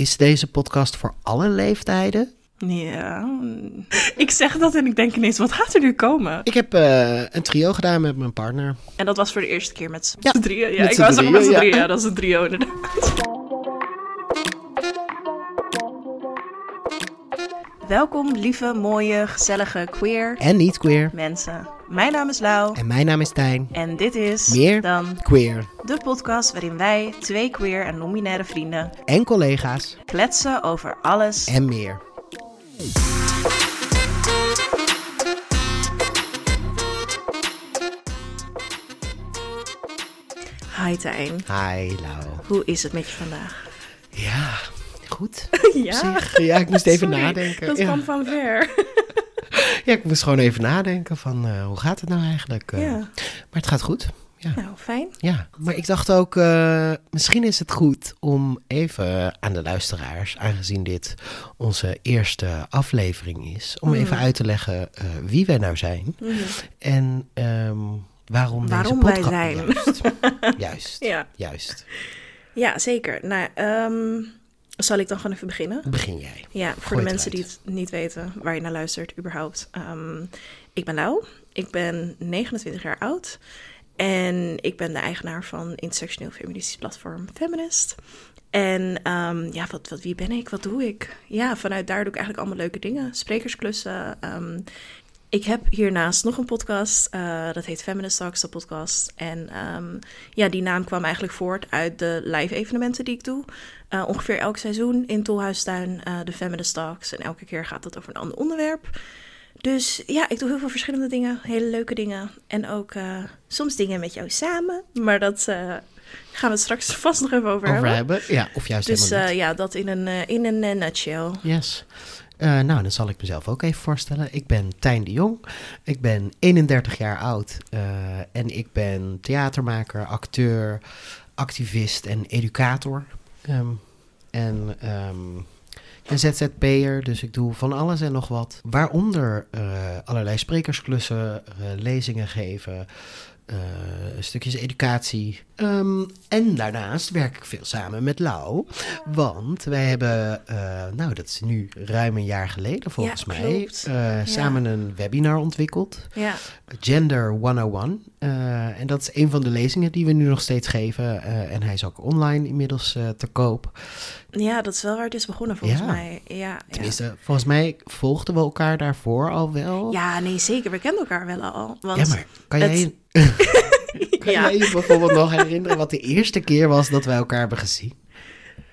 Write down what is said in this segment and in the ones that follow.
Is deze podcast voor alle leeftijden? Ja, ik zeg dat en ik denk ineens, wat gaat er nu komen? Ik heb eh, een trio gedaan met mijn partner. En dat was voor de eerste keer met z'n Ja, drieën. Ja, ik was ook met z'n ja. drieën. Ja, dat is een trio inderdaad. Welkom, lieve, mooie, gezellige, queer En niet queer. mensen. Mijn naam is Lau En mijn naam is Tijn. en dit is Meer dan Queer. de podcast waarin wij, twee queer en non-binaire vrienden, En collega's. kletsen over alles En meer. Hi Tijn, Hi, Lau. hoe is het met je vandaag? Ja, goed. Ja, ja, ik moest even Sorry, nadenken. dat ja. kwam van ver. ja, ik moest gewoon even nadenken van eh, hoe gaat het nou eigenlijk? eh? Ja. Maar het gaat goed. Ja. Nou, fijn. Ja, maar ik dacht ook, eh, misschien is het goed om even aan de luisteraars, aangezien dit onze eerste aflevering is, om even uit te leggen wie wij nou zijn Mhm. en ehm, waarom, Waarom deze wij podcast. zijn. Juist, juist, Ja. juist. Ja, zeker. Nou, ehm, zal ik dan gewoon even beginnen? Begin jij. Ja, voor Gooi de mensen die het niet weten waar je naar luistert überhaupt. Ehm, ik ben Lau, ik ben 29 jaar oud en ik ben de eigenaar van intersectioneel feministisch platform Feminist. En ehm, ja, wat, wat, wie ben ik? Wat doe ik? Ja, vanuit daar doe ik eigenlijk allemaal leuke dingen. Sprekersklussen. ehm, ik heb hiernaast nog een podcast, eh, dat heet Feminist Talks, de podcast. En ja, die naam kwam eigenlijk voort uit de live evenementen die ik doe. Eh, ongeveer elk seizoen in Tolhuistuin, eh de Feminist Talks. En elke keer gaat het over een ander onderwerp. Dus ja, ik doe heel veel verschillende dingen, hele leuke dingen. En ook eh, soms dingen met jou samen. Maar dat gaan we het straks vast nog even over, Over hebben. hebben, ja, of juist Dus niet. ja, dat in een, in een nutshell. Yes. Nou, dan zal ik mezelf ook even voorstellen. Ik ben Tijn de Jong. Ik ben 31 jaar oud. en ik ben theatermaker, acteur, activist en educator. Ehm, en ik ben ZZP'er, dus ik doe van alles en nog wat. Waaronder eh, allerlei sprekersklussen, eh, lezingen geven, stukjes educatie. Ehm, en daarnaast werk ik veel samen met Lau. Want wij hebben, eh, nou dat is nu ruim een jaar geleden volgens Ja, mij, eh, samen een webinar ontwikkeld. Ja, Gender 101. Eh, en dat is een van de lezingen die we nu nog steeds geven. eh, en hij is ook online inmiddels eh, te koop. Ja, dat is wel waar het is begonnen volgens Ja. mij. Ja, ja. Tenminste, volgens mij volgden we elkaar daarvoor al wel. ja, nee, zeker. We kennen elkaar wel al. Want Ja, maar kan het- jij, kan ja. jij je bijvoorbeeld nog herinneren wat de eerste keer was dat wij elkaar hebben gezien?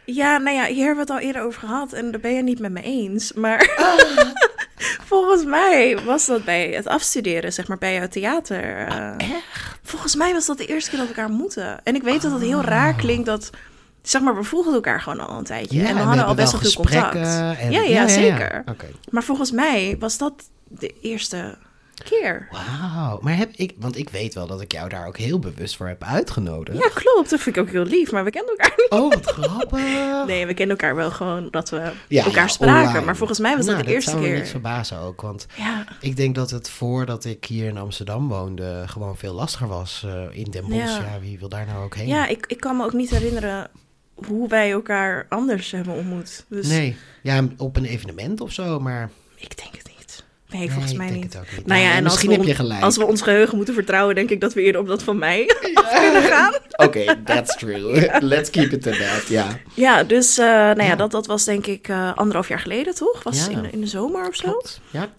Ja, nou ja, hier hebben we het al eerder over gehad en daar ben je niet met me eens. Maar Ah. volgens mij was dat bij het afstuderen, zeg maar, bij jouw theater. eh, Ah, Echt? volgens mij was dat de eerste keer dat we elkaar moeten. En ik weet dat het heel raar klinkt dat, zeg maar, we volgden elkaar gewoon al een tijdje. en we hadden al best wel veel contact. En, Ja, ja, zeker. Maar volgens mij was dat de eerste keer. Wauw. Maar heb ik, want ik weet wel dat ik jou daar ook heel bewust voor heb uitgenodigd. Ja, klopt. Dat vind ik ook heel lief, maar we kennen elkaar niet. Oh, wat grappig. Nee, we kennen elkaar wel gewoon dat we Ja, elkaar ja, spraken. online. Maar volgens mij was Nou, dat de eerste Dat zou me keer. niks verbazen ook, want Ja, ik denk dat het voordat ik hier in Amsterdam woonde gewoon veel lastiger was eh, in Den Bosch. Ja. Ja. wie wil daar nou ook heen? ja ik, ik kan me ook niet herinneren hoe wij elkaar anders hebben ontmoet. Dus Nee, ja, op een evenement of zo, maar ik denk het niet. Nee, Nee, volgens ik mij denk niet. het ook niet. Nou ja, en als misschien we, heb je gelijk. als we ons geheugen moeten vertrouwen, denk ik dat we eerder op dat van mij af kunnen gaan. Oké, that's true. Let's keep it to that, ja. Ja, dus uh, nou ja, Ja. Dat, dat was denk ik uh, anderhalf jaar geleden, toch? Was Ja. in, de- in de zomer of zo. Klopt. Ja,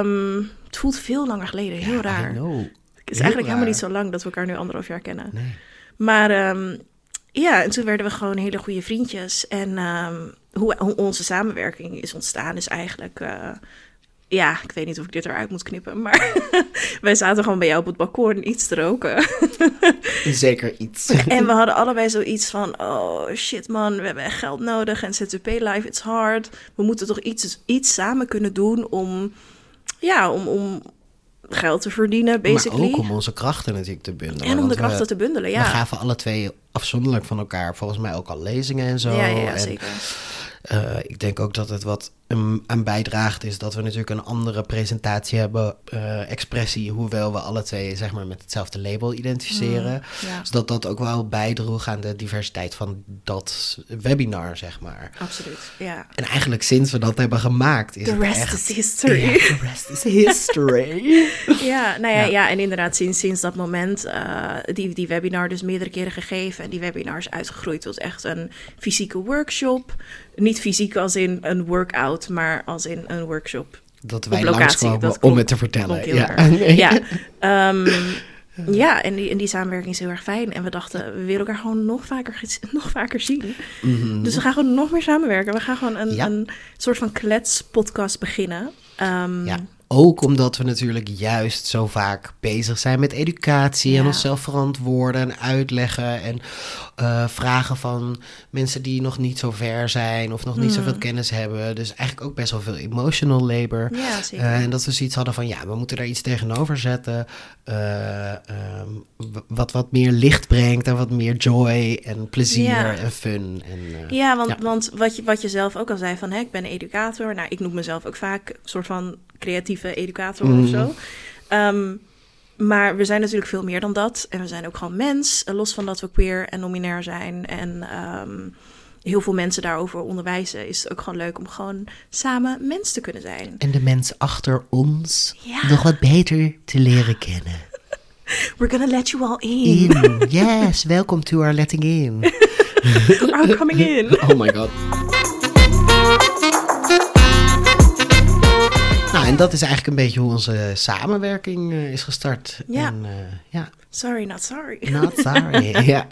Um, het voelt veel langer geleden, heel Ja, I raar. know. Het is Heel eigenlijk helemaal niet zo lang dat we elkaar nu anderhalf jaar kennen. Nee. Maar um, ja, en toen werden we gewoon hele goede vriendjes. En um, hoe, hoe, onze samenwerking is ontstaan is eigenlijk... Uh, ja, ik weet niet of ik dit eruit moet knippen, maar wij zaten gewoon bij jou op het balkon iets te roken. Zeker iets. en we hadden allebei zoiets van, oh shit man, we hebben echt geld nodig en ZZP life, it's hard. We moeten toch iets, iets samen kunnen doen om, ja, om, om geld te verdienen, basically. Maar ook om onze krachten natuurlijk te bundelen. en om de krachten we, te bundelen, ja. We gaven alle twee afzonderlijk van elkaar volgens mij ook al lezingen en zo. ja, ja, ja en, zeker. Uh, ik denk ook dat het wat um, aan bijdraagt, is dat we natuurlijk een andere presentatie hebben, uh, expressie, hoewel we alle twee zeg maar met hetzelfde label identificeren. Mm, ja. Dus dat dat ook wel bijdroeg aan de diversiteit van dat webinar, zeg maar. Absoluut, ja. En eigenlijk sinds we dat hebben gemaakt, is The rest echt... is history. Ja, the rest is history. Ja, nou ja, Ja. ja. en inderdaad, sinds, sinds dat moment, eh, die, die webinar dus meerdere keren gegeven. En die webinar is uitgegroeid tot echt een fysieke workshop. Niet fysiek als in een workout, maar als in een workshop. dat wij locatie, dat om het te vertellen. Ja. Ja, ehm, ja en, die, en die samenwerking is heel erg fijn. En we dachten, we willen elkaar gewoon nog vaker, nog vaker zien. Mhm. Dus we gaan gewoon nog meer samenwerken. We gaan gewoon een, Ja. een soort van kletspodcast beginnen. Ehm, Ja, ook omdat we natuurlijk juist zo vaak bezig zijn met educatie en Ja. onszelf verantwoorden en uitleggen en eh, vragen van mensen die nog niet zo ver zijn of nog niet Mm. zoveel kennis hebben. Dus eigenlijk ook best wel veel emotional labor. Ja, zeker. Eh, en dat we zoiets hadden van, ja, we moeten daar iets tegenover zetten. eh, ehm, wat wat meer licht brengt en wat meer joy en plezier Ja. en fun. En, Ja, want, want wat, je, wat je zelf ook al zei van, hè, ik ben een educator. Nou, ik noem mezelf ook vaak een soort van creatieve educator Mhm. of zo. Ehm, maar we zijn natuurlijk veel meer dan dat. En we zijn ook gewoon mens, eh, los van dat we queer en nominair zijn. En ehm, heel veel mensen daarover onderwijzen. Is het ook gewoon leuk om gewoon samen mens te kunnen zijn. En de mens achter ons Ja. nog wat beter te leren kennen. We're gonna let you all in. In. Yes, welcome to our letting in. We're coming in. Oh my god. En dat is eigenlijk een beetje hoe onze samenwerking eh, is gestart. Ja. En, eh, ja, Sorry, not sorry. not sorry. ja.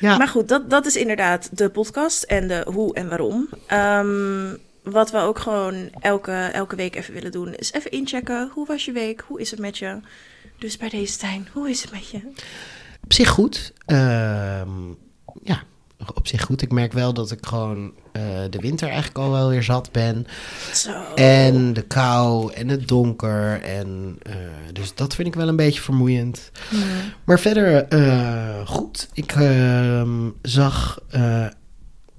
ja. Maar goed, dat, dat is inderdaad de podcast en de hoe en waarom. Ehm, wat we ook gewoon elke, elke week even willen doen, is even inchecken. Hoe was je week? Hoe is het met je? Dus bij deze Stijn, hoe is het met je? op zich goed. Ehm, ja, op zich goed. Ik merk wel dat ik gewoon eh, de winter eigenlijk al wel weer zat ben. Zo. En de kou en het donker. En, eh, dus dat vind ik wel een beetje vermoeiend. Maar verder eh, goed. Ik ehm, zag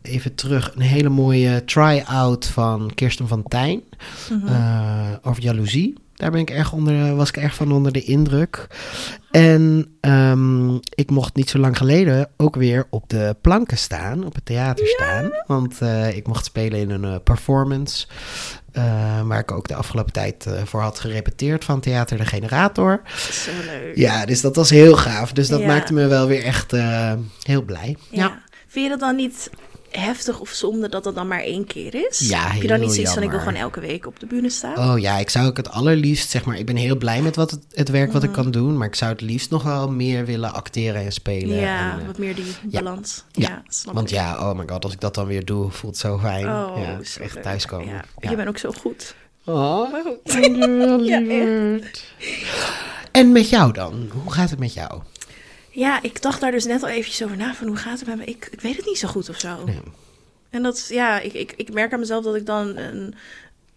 even terug een hele mooie try-out van Kirsten van Tijn. Eh, over jaloezie. Daar ben ik erg onder, was ik erg van onder de indruk. En ehm, ik mocht niet zo lang geleden ook weer op de planken staan, op het theater staan. Want eh, ik mocht spelen in een eh, performance. eh, waar ik ook de afgelopen tijd voor had gerepeteerd van Theater de Generator. Zo leuk. Ja, dus dat was heel gaaf. Dus dat Ja. maakte me wel weer echt heel blij. Ja. Vind je dat dan niet heftig of zonde dat dat dan maar één keer is? Ja, Heb je dan niet zoiets van, ik wil gewoon elke week op de bühne staan? Oh ja, ik zou ook het allerliefst, zeg maar, ik ben heel blij met wat het, het werk wat ik Mhm. kan doen, maar ik zou het liefst nog wel meer willen acteren en spelen. ja, en, eh, wat meer die ja. balans. Ja. Ja, snap want ik. ja, oh my god, als ik dat dan weer doe, voelt het zo fijn. Oh, ja, is echt thuiskomen. Je bent ook zo goed. Oh, dankjewel, Ja, echt. lieverd. En met jou dan? Hoe gaat het met jou? Ja, ik dacht daar dus net al eventjes over na van hoe gaat het met me? Ik, ik weet het niet zo goed of zo. Nee. En dat, ja, ik, ik, ik merk aan mezelf dat ik dan een,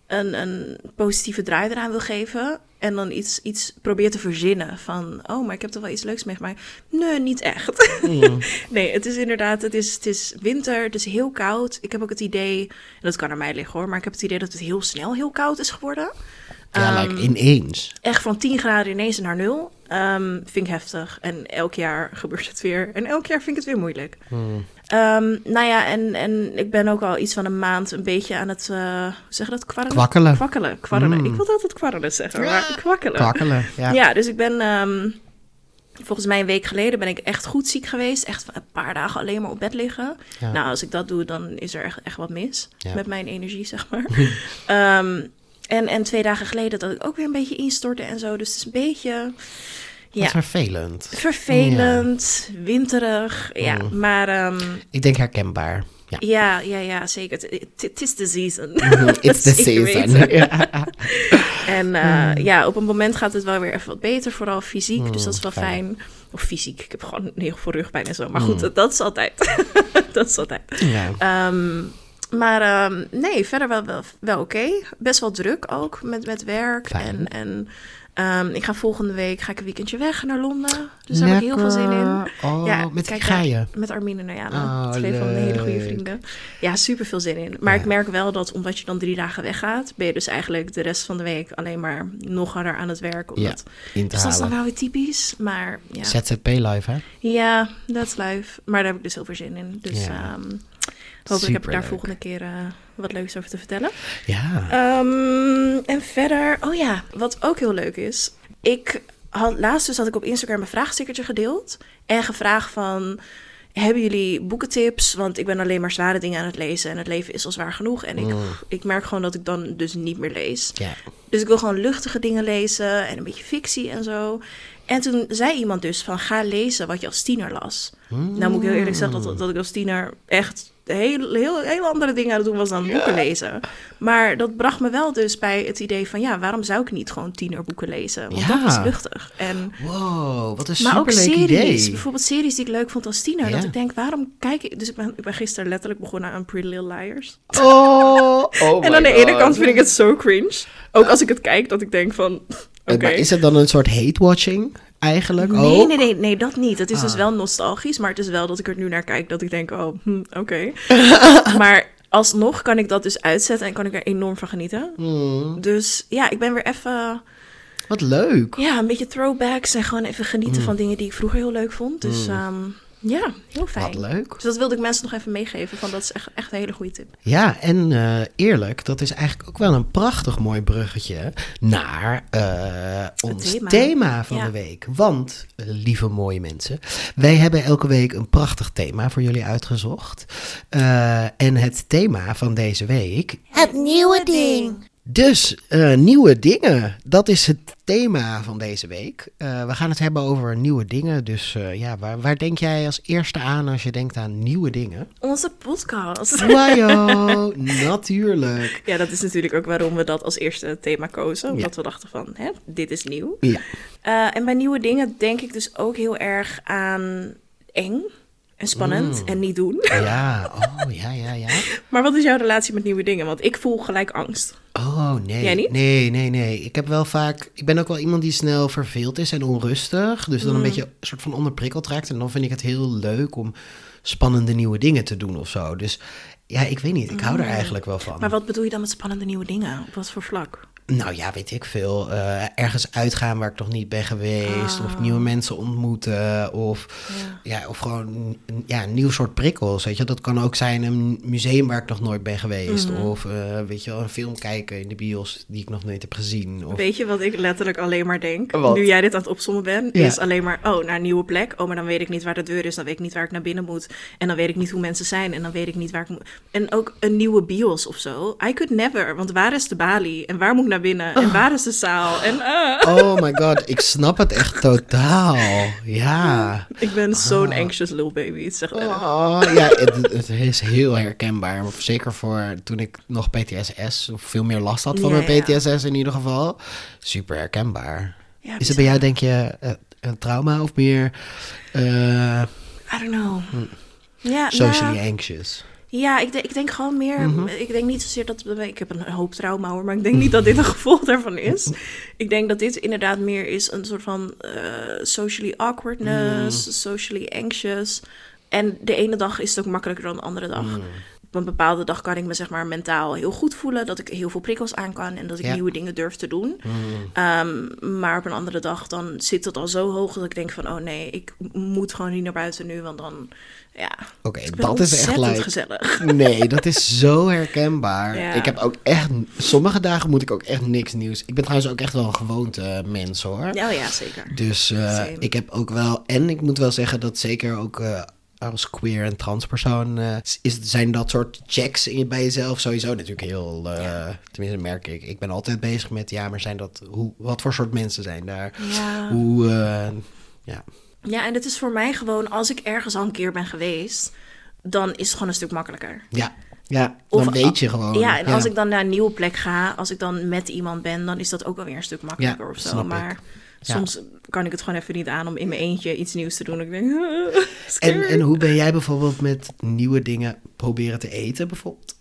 een, een positieve draai eraan wil geven. En dan iets, iets probeer te verzinnen van, oh, maar ik heb toch wel iets leuks meegemaakt. Nee, niet echt. Mm. nee, het is inderdaad, het is, het is winter, het is heel koud. Ik heb ook het idee, en dat kan aan mij liggen hoor, maar ik heb het idee dat het heel snel heel koud is geworden. Ja, Ehm, like ineens. echt van 10 graden ineens naar nul. Ehm, vind ik heftig. En elk jaar gebeurt het weer. En elk jaar vind ik het weer moeilijk. Mm. Ehm, nou ja, en, en ik ben ook al iets van een maand een beetje aan het, eh hoe zeg dat, kwarrelen? Kwakkelen. Kwakkelen, kwarrelen. Mm. Ik wil altijd kwarrelen zeggen, maar kwakkelen. Kwakkelen, ja. Ja, dus ik ben, ehm, volgens mij een week geleden ben ik echt goed ziek geweest. Echt een paar dagen alleen maar op bed liggen. Ja. Nou, als ik dat doe, dan is er echt, echt wat mis Ja. met mijn energie, zeg maar. En, en twee dagen geleden dat ik ook weer een beetje instortte en zo. Dus het is een beetje... Wat Ja, vervelend. vervelend, winterig. Ja, Mm. maar ehm, Ik denk herkenbaar. Ja. ja, ja, ja, zeker. Het- is de season. It's the Zeker season. En eh, ja, op een moment gaat het wel weer even wat beter, vooral fysiek. Mm, dus dat is wel fijn. fijn. Of fysiek. Ik heb gewoon heel veel rugpijn en zo. Maar goed, Mm. dat, dat is altijd. dat is altijd. Ja. Ehm, maar ehm, nee, verder wel, wel, wel oké. Best wel druk ook met, met werk. Fijn. En, en Ehm, ik ga volgende week ga ik een weekendje weg naar Londen. Dus daar heb ik heel veel zin in. Oh, Ja, met wie kijk, ga ja. je? Met Armin en Ayana. Oh, twee van mijn hele goede vrienden. Ja, super veel zin in. Maar Ja. ik merk wel dat omdat je dan drie dagen weggaat, ben je dus eigenlijk de rest van de week alleen maar nog harder aan het werk. Ja, Omdat... te Dus dat is dan wel weer typisch. Maar ja, ZZP live, hè? ja that's life. Maar daar heb ik dus heel veel zin in. Dus Ja. Hopelijk heb ik daar volgende keer eh, wat leuks over te vertellen. Ja. Ehm, en verder, oh ja, wat ook heel leuk is. Ik had laatst dus had ik op Instagram een vraagstickertje gedeeld en gevraagd van. Hebben jullie boekentips? Want ik ben alleen maar zware dingen aan het lezen en het leven is al zwaar genoeg. En ik, Mm. ik merk gewoon dat ik dan dus niet meer lees. ja. Dus ik wil gewoon luchtige dingen lezen en een beetje fictie en zo. En toen zei iemand dus van ga lezen wat je als tiener las. Nou moet ik heel eerlijk zeggen dat, dat ik als tiener echt heel, heel, heel andere dingen aan het doen was dan boeken lezen. Maar dat bracht me wel dus bij het idee van ja, waarom zou ik niet gewoon tienerboeken lezen? Want Ja. dat is luchtig. En, Wow, wat een maar ook series, idee. bijvoorbeeld series die ik leuk vond als tiener. Dat ik denk, waarom kijk ik... Dus ik ben, ik ben gisteren letterlijk begonnen aan Pretty Little Liars. Oh, oh en aan de ene kant vind ik het zo cringe. Ook als ik het kijk, dat ik denk van... Oké. Maar is het dan een soort hate-watching eigenlijk? Nee, ook? nee, nee, nee, dat niet. Het is dus Ah. wel nostalgisch, maar het is wel dat ik er nu naar kijk dat ik denk, oh, hm, oké. maar alsnog kan ik dat dus uitzetten en kan ik er enorm van genieten. Hmm, Dus ja, ik ben weer even, wat leuk. ja, een beetje throwbacks en gewoon even genieten Mm. van dingen die ik vroeger heel leuk vond. Dus ehm, ja, heel fijn. Wat leuk. Dus dat wilde ik mensen nog even meegeven, van dat is echt, echt een hele goede tip. Ja, en eh, eerlijk, dat is eigenlijk ook wel een prachtig mooi bruggetje naar eh, ons thema. thema. van Ja. de week. Want, lieve mooie mensen, wij hebben elke week een prachtig thema voor jullie uitgezocht. Eh, en het thema van deze week Het nieuwe ding. Dus eh, nieuwe dingen, dat is het thema van deze week. Eh, we gaan het hebben over nieuwe dingen. Dus eh, ja, waar, waar denk jij als eerste aan als je denkt aan nieuwe dingen? Onze podcast. Wajo, natuurlijk. Ja, dat is natuurlijk ook waarom we dat als eerste thema kozen. Omdat Ja. we dachten van, hè, dit is nieuw. Ja, en bij nieuwe dingen denk ik dus ook heel erg aan eng en spannend Mm. en niet doen. ja, oh ja, ja, ja. Maar wat is jouw relatie met nieuwe dingen? Want ik voel gelijk angst. Oh nee, Jij niet? nee, nee, nee. Ik heb wel vaak, ik ben ook wel iemand die snel verveeld is en onrustig. Dus dan een Mm. beetje een soort van onderprikkeld raakt. En dan vind ik het heel leuk om spannende nieuwe dingen te doen of zo. Dus ja, ik weet niet, ik hou er eigenlijk wel van. Mm. Maar wat bedoel je dan met spannende nieuwe dingen? Op wat voor vlak? Nou ja, weet ik veel. Eh, ergens uitgaan waar ik nog niet ben geweest. Of Ah. nieuwe mensen ontmoeten. Of, Ja. ja, of gewoon een- ja, een nieuw soort prikkels. Weet je? Dat kan ook zijn een museum waar ik nog nooit ben geweest. Mhm. Of eh, weet je wel, een film kijken in de bios die ik nog nooit heb gezien. Of, Weet je wat ik letterlijk alleen maar denk? Wat? Nu jij dit aan het opzommen bent, Ja. is alleen maar, oh, naar een nieuwe plek. Oh, maar dan weet ik niet waar de deur is. Dan weet ik niet waar ik naar binnen moet. En dan weet ik niet hoe mensen zijn. En dan weet ik niet waar ik moet. En ook een nieuwe bios of zo. I could never. Want waar is de balie? En waar moet ik naar binnen? En waar is de zaal? En ah. Oh my god, ik snap het echt totaal. Ja. Ik ben zo'n Ah. anxious little baby. Het is echt. Oh, ja, het, het is heel herkenbaar. Zeker voor toen ik nog PTSS, of veel meer last had van Ja, mijn ja. PTSS in ieder geval. Super herkenbaar. Ja, Is het bij jou, denk je, eh, een trauma of meer eh, I don't know. Ja, socially nou, anxious? Ja ik, denk, ik denk gewoon meer. Mhm. Ik denk niet zozeer dat. Ik heb een hoop trauma hoor, maar ik denk niet dat dit een gevolg daarvan is. Ik denk dat dit inderdaad meer is een soort van eh, socially awkwardness, Mm. socially anxious. En de ene dag is het ook makkelijker dan de andere dag. Mm. Op een bepaalde dag kan ik me zeg maar mentaal heel goed voelen. Dat ik heel veel prikkels aan kan en dat ik Ja. nieuwe dingen durf te doen. Mm. Ehm, maar op een andere dag dan zit het al zo hoog dat ik denk van... oh nee, ik moet gewoon niet naar buiten nu, want dan... Ja, Oké, ben dat is echt like... gezellig. Nee, dat is zo herkenbaar. Ja. Ik heb ook echt... Sommige dagen moet ik ook echt niks nieuws. Ik ben trouwens ook echt wel een gewoonte mens, hoor. Ja, ja, zeker. Dus eh, ik heb ook wel... En ik moet wel zeggen dat zeker ook... eh, als queer en transpersoon eh, is, zijn dat soort checks in, bij jezelf sowieso natuurlijk heel... Tenminste, merk ik. Ik ben altijd bezig met... Ja, maar zijn dat... Hoe, wat voor soort mensen zijn daar? Ja. Hoe... ja. Ja, en het is voor mij gewoon... als ik ergens al een keer ben geweest... dan is het gewoon een stuk makkelijker. Ja. Ja, Of- dan weet je gewoon. ja, en als ik dan naar een nieuwe plek ga... als ik dan met iemand ben... dan is dat ook wel weer een stuk makkelijker Ja, of zo. ik. Maar Ja. soms kan ik het gewoon even niet aan... om in mijn eentje iets nieuws te doen. Ik denk... En, en hoe ben jij bijvoorbeeld met nieuwe dingen proberen te eten bijvoorbeeld?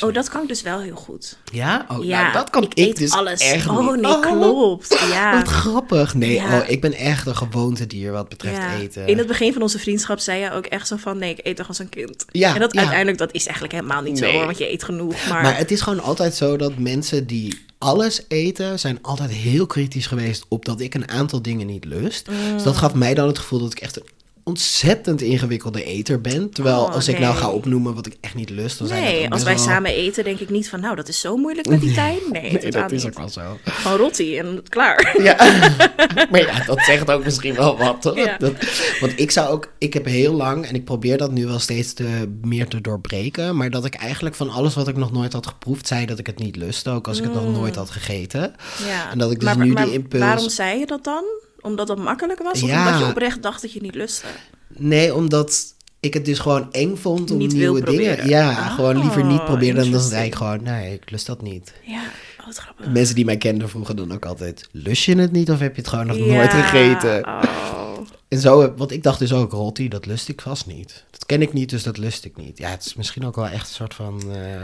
Oh, dat kan ik dus wel heel goed. Ja? Oh, ja, nou, dat kan ik, eet dus alles. echt oh, nee, klopt. Ja. Wat grappig. Nee, Ja. oh, ik ben echt een gewoontedier wat betreft Ja. eten. In het begin van onze vriendschap zei je ook echt zo van... nee, ik eet toch als een kind. Ja, en dat uiteindelijk, dat is eigenlijk helemaal niet zo hoor... want je eet genoeg, maar... Maar het is gewoon altijd zo dat mensen die alles eten, zijn altijd heel kritisch geweest op dat ik een aantal dingen niet lust. Dus dat gaf mij dan het gevoel dat ik echt een ontzettend ingewikkelde eter ben. Terwijl Oh, als ik nou ga opnoemen wat ik echt niet lust, dan zijn nee, ook als wij wel- samen eten, denk ik niet van... nou, dat is zo moeilijk met die tijd. Nee, Nee, dat is niet. ook wel zo. Gewoon rotti en klaar. Ja, maar ja, dat zegt ook misschien wel wat. Hoor. Ja. Dat, want ik zou ook, ik heb heel lang, en ik probeer dat nu wel steeds te, meer te doorbreken, maar dat ik eigenlijk van alles wat ik nog nooit had geproefd, zei dat ik het niet lustte, ook als ik het nog nooit had gegeten. Ja. En dat ik dus maar, nu maar die impuls- waarom zei je dat dan? Omdat dat makkelijk was? Of Ja. omdat je oprecht dacht dat je niet lustte? Nee, omdat ik het dus gewoon eng vond om Niet nieuwe dingen. Ja, Oh, gewoon liever niet proberen. Dan zei ik interesting. gewoon, nee, ik lust dat niet. Ja, oh, wat grappig. Mensen die mij kenden vroegen dan ook altijd, lust je het niet of heb je het gewoon nog Ja, nooit gegeten? Oh. En zo, want ik dacht dus ook, rotti, dat lust ik vast niet. Dat ken ik niet, dus dat lust ik niet. Ja, het is misschien ook wel echt een soort van... eh,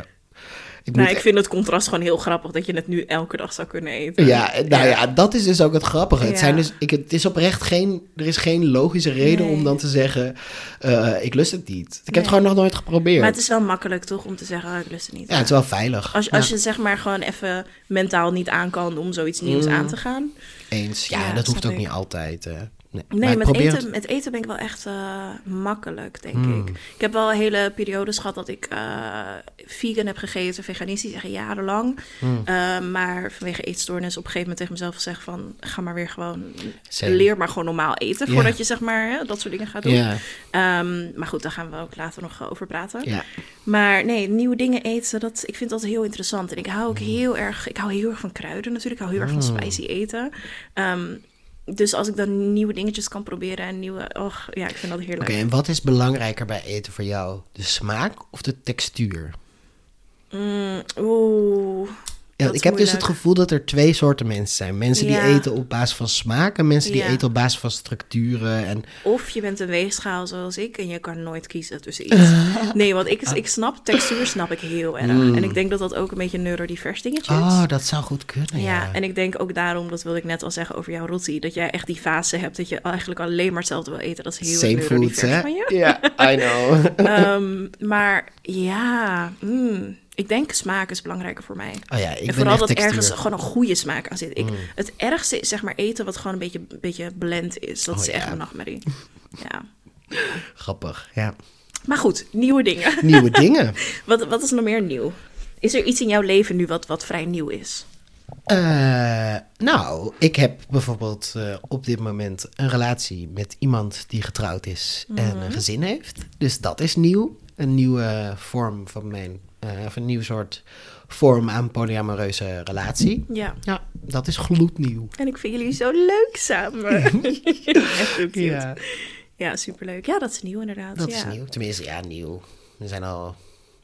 ik Nou, moet- ik vind het contrast gewoon heel grappig dat je het nu elke dag zou kunnen eten. Ja, nou ja. dat is dus ook het grappige. Het, zijn dus, ik, het is oprecht geen, er is geen logische reden Nee. om dan te zeggen, eh, ik lust het niet. Ik heb het gewoon nog nooit geprobeerd. Maar het is wel makkelijk toch om te zeggen, oh, ik lust het niet. Ja, het is wel veilig. Als, als Ja, je zeg maar gewoon even mentaal niet aan kan om zoiets nieuws Mm. aan te gaan. eens. Ja, Ja, dat hoeft ook ik. niet altijd. eh. Nee, met eten, met eten ben ik wel echt eh, makkelijk, denk Mm. ik. Ik heb wel hele periodes gehad dat ik eh, vegan heb gegeten, veganistisch, echt jarenlang. Mm. Eh, maar vanwege eetstoornis op een gegeven moment tegen mezelf gezegd van... ga maar weer gewoon, Same. leer maar gewoon normaal eten... Voordat je zeg maar hè, dat soort dingen gaat doen. Ehm, maar goed, daar gaan we ook later nog over praten. Maar nee, nieuwe dingen eten, dat, ik vind dat heel interessant. En ik hou Mm. ook heel erg, ik hou heel erg van kruiden natuurlijk. Ik hou heel erg van spicy eten. Ehm, dus als ik dan nieuwe dingetjes kan proberen en nieuwe, och, ja, ik vind dat Oké, heerlijk. en wat is belangrijker bij eten voor jou? De smaak of de textuur? Mm, Oeh, Ja, ik heb dus het gevoel dat er twee soorten mensen zijn. Mensen die eten op basis van smaak en mensen die Ja. eten op basis van structuren. En Of je bent een weegschaal zoals ik en je kan nooit kiezen tussen iets. Nee, want ik, ik snap, textuur snap ik heel erg. Mm. En ik denk dat dat ook een beetje een neurodivers dingetje is. oh, dat zou goed kunnen. Ja, Ja, en ik denk ook daarom, dat wilde ik net al zeggen over jouw roti, dat jij echt die fase hebt dat je eigenlijk alleen maar hetzelfde wil eten. Dat is heel Same neurodivers hè? van je. Ja, I know. Ehm, maar ja, mm, ik denk smaak is belangrijker voor mij. Oh ja, ik en vooral dat textuur. ergens gewoon een goede smaak aan zit. Ik, Mm. Het ergste is zeg maar eten wat gewoon een beetje, een beetje blend is. Dat Oh is echt ja. mijn nachtmerrie. Ja. Grappig, ja. Maar goed, nieuwe dingen. Nieuwe dingen. Wat, wat is nog meer nieuw? Is er iets in jouw leven nu wat, wat vrij nieuw is? Eh, nou, ik heb bijvoorbeeld eh, op dit moment een relatie met iemand die getrouwd is en een gezin heeft. Dus dat is nieuw. Een nieuwe vorm van mijn, eh, of een nieuw soort vorm aan polyamoreuze relatie. Ja. Ja, dat is gloednieuw. En ik vind jullie zo leuk samen. echt. Ja. Ja, superleuk. Ja, dat is nieuw inderdaad. dat ja. is nieuw. Tenminste, ja, nieuw. We zijn al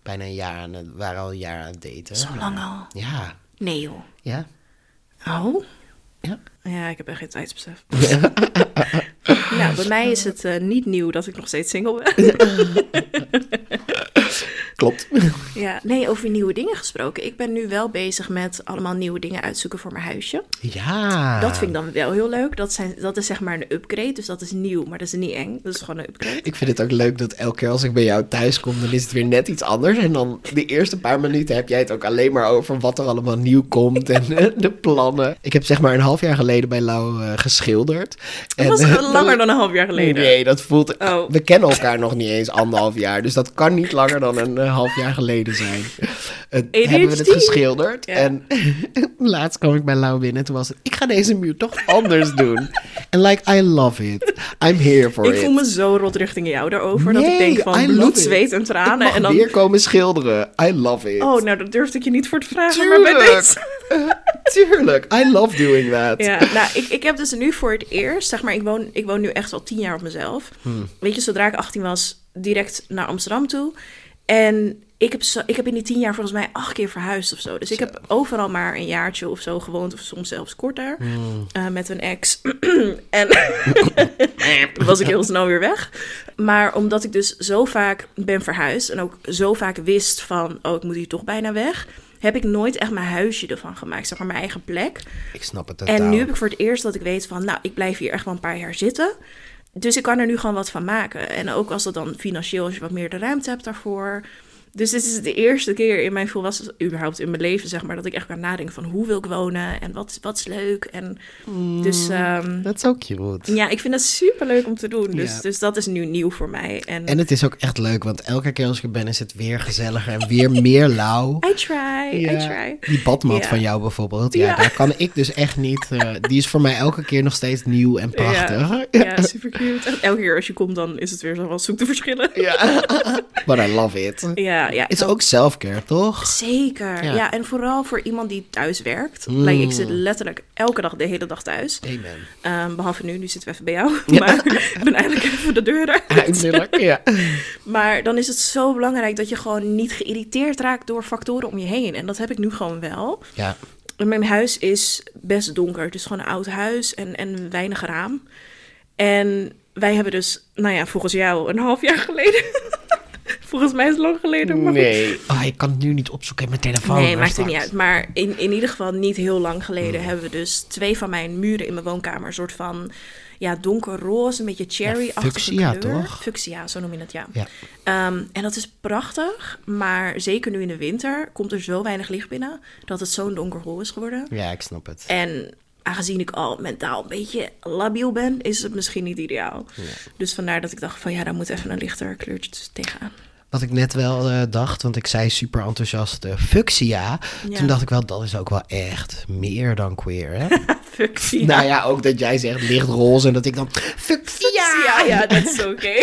bijna een jaar aan het, waren al een jaar aan het daten. Zo lang al? Ja, Nee joh. ja. Oh? Ja. Ja, ik heb echt geen tijdsbesef. nou, bij mij is het eh, niet nieuw dat ik nog steeds single ben. Klopt. ja, nee, over nieuwe dingen gesproken. Ik ben nu wel bezig met allemaal nieuwe dingen uitzoeken voor mijn huisje. Ja. Dat vind ik dan wel heel leuk. Dat, zijn, dat is zeg maar een upgrade, dus dat is nieuw, maar dat is niet eng. Dat is gewoon een upgrade. Ik vind het ook leuk dat elke keer als ik bij jou thuis kom, dan is het weer net iets anders. En dan de eerste paar minuten heb jij het ook alleen maar over wat er allemaal nieuw komt en eh, de plannen. Ik heb zeg maar een half jaar geleden bij Lau eh, geschilderd. Dat En, was eh, langer dan een half jaar geleden. Nee, dat voelt... Oh. We kennen elkaar nog niet eens anderhalf jaar. Dus dat kan niet langer dan een eh, half jaar geleden zijn. Eh, hebben we het geschilderd. Ja. En laatst kwam ik bij Lau binnen. En toen was het... Ik ga deze muur toch anders doen. En like, I love it. I'm here for Ik it. voel me zo rot richting jou daarover. dat ik denk I van love bloed, zweet en Ik tranen. mag En dan, weer komen schilderen. I love it. oh, nou, dat durfde ik je niet voor te vragen. Maar bij Tuurlijk. deze. Tuurlijk. I love doing that. Ja, nou, ik, ik heb dus nu voor het eerst, zeg maar, ik woon, ik woon nu echt al tien jaar op mezelf. Hmm. Weet je, zodra ik 18 was, direct naar Amsterdam toe. En ik heb, zo, ik heb in die tien jaar volgens mij acht keer verhuisd of zo. Dus ik Zo. heb overal maar een jaartje of zo gewoond. Of soms zelfs korter. Hmm. eh, met een ex. en was ik heel snel weer weg. Maar omdat ik dus zo vaak ben verhuisd. En ook zo vaak wist van... Oh, ik moet hier toch bijna weg. Heb ik nooit echt mijn huisje ervan gemaakt. Zeg maar mijn eigen plek. Ik snap het totaal. En nu heb ik voor het eerst dat ik weet van, nou, ik blijf hier echt wel een paar jaar zitten. Dus ik kan er nu gewoon wat van maken. En ook als dat dan financieel, als je wat meer de ruimte hebt daarvoor. Dus dit is de eerste keer in mijn volwassen, überhaupt in mijn leven, zeg maar, dat ik echt kan nadenken van hoe wil ik wonen en wat, wat is leuk. En dus ehm, Dat is ook cute. ja, ik vind het super leuk om te doen. Dus, Ja. dus dat is nu nieuw voor mij. En, En het is ook echt leuk, want elke keer als ik er ben is het weer gezelliger en weer meer lauw. I try, I try. Die badmat van jou bijvoorbeeld, ja, Ja. daar kan ik dus echt niet. eh, die is voor mij elke keer nog steeds nieuw en prachtig. Ja, super cute. Elke keer als je komt, dan is het weer zo wat zoek te verschillen. Ja. But I love it. Ja, ja. Het is ook self-care, toch? Zeker. Ja. Ja. en vooral voor iemand die thuis werkt. Mm. Like, ik zit letterlijk elke dag de hele dag thuis. Amen. Ehm, behalve nu, nu zitten we even bij jou. Ja. Maar ik ben eigenlijk even de deur uit. Eindelijk, ja. Maar dan is het zo belangrijk dat je gewoon niet geïrriteerd raakt door factoren om je heen. En dat heb ik nu gewoon wel. Ja, En Mijn huis is best donker. Het is gewoon een oud huis en, en weinig raam. En wij hebben dus, nou ja, volgens jou een half jaar geleden. Volgens mij is het lang geleden. Maar goed. nee. Oh, ik kan het nu niet opzoeken in mijn telefoon. Nee, maar maakt het niet uit. Maar in, in ieder geval niet heel lang geleden hebben we dus twee van mijn muren in mijn woonkamer. Een soort van ja, donkerroze, een beetje cherry-achtige fuchsia, kleur. toch? Fuchsia, zo noem je het, ja. Ja. Ehm, en dat is prachtig, maar zeker nu in de winter komt er zo weinig licht binnen dat het zo'n donkerroze is geworden. Ja, ik snap het. En aangezien ik al mentaal een beetje labiel ben, is het misschien niet ideaal. Dus vandaar dat ik dacht van ja, daar moet even een lichter kleurtje tegenaan. Wat ik net wel eh, dacht, want ik zei super enthousiast uh, fuchsia. Ja. Toen dacht ik wel, dat is ook wel echt meer dan queer, hè? Fuchsia. Nou ja, ook dat jij zegt lichtroze en dat ik dan fuchsia. Ja, ja, dat is oké.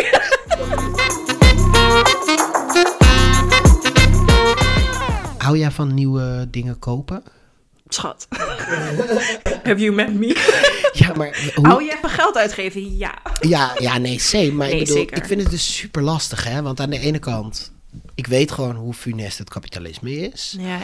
Hou jij van nieuwe dingen kopen? Schat. Have you met me? Ja, maar hoe... Hou je even geld uitgeven? Ja. Ja, ja, nee, C. Maar Nee, ik bedoel, zeker. ik vind het dus super lastig, hè? Want aan de ene kant, ik weet gewoon hoe funest het kapitalisme is. Ja, ja.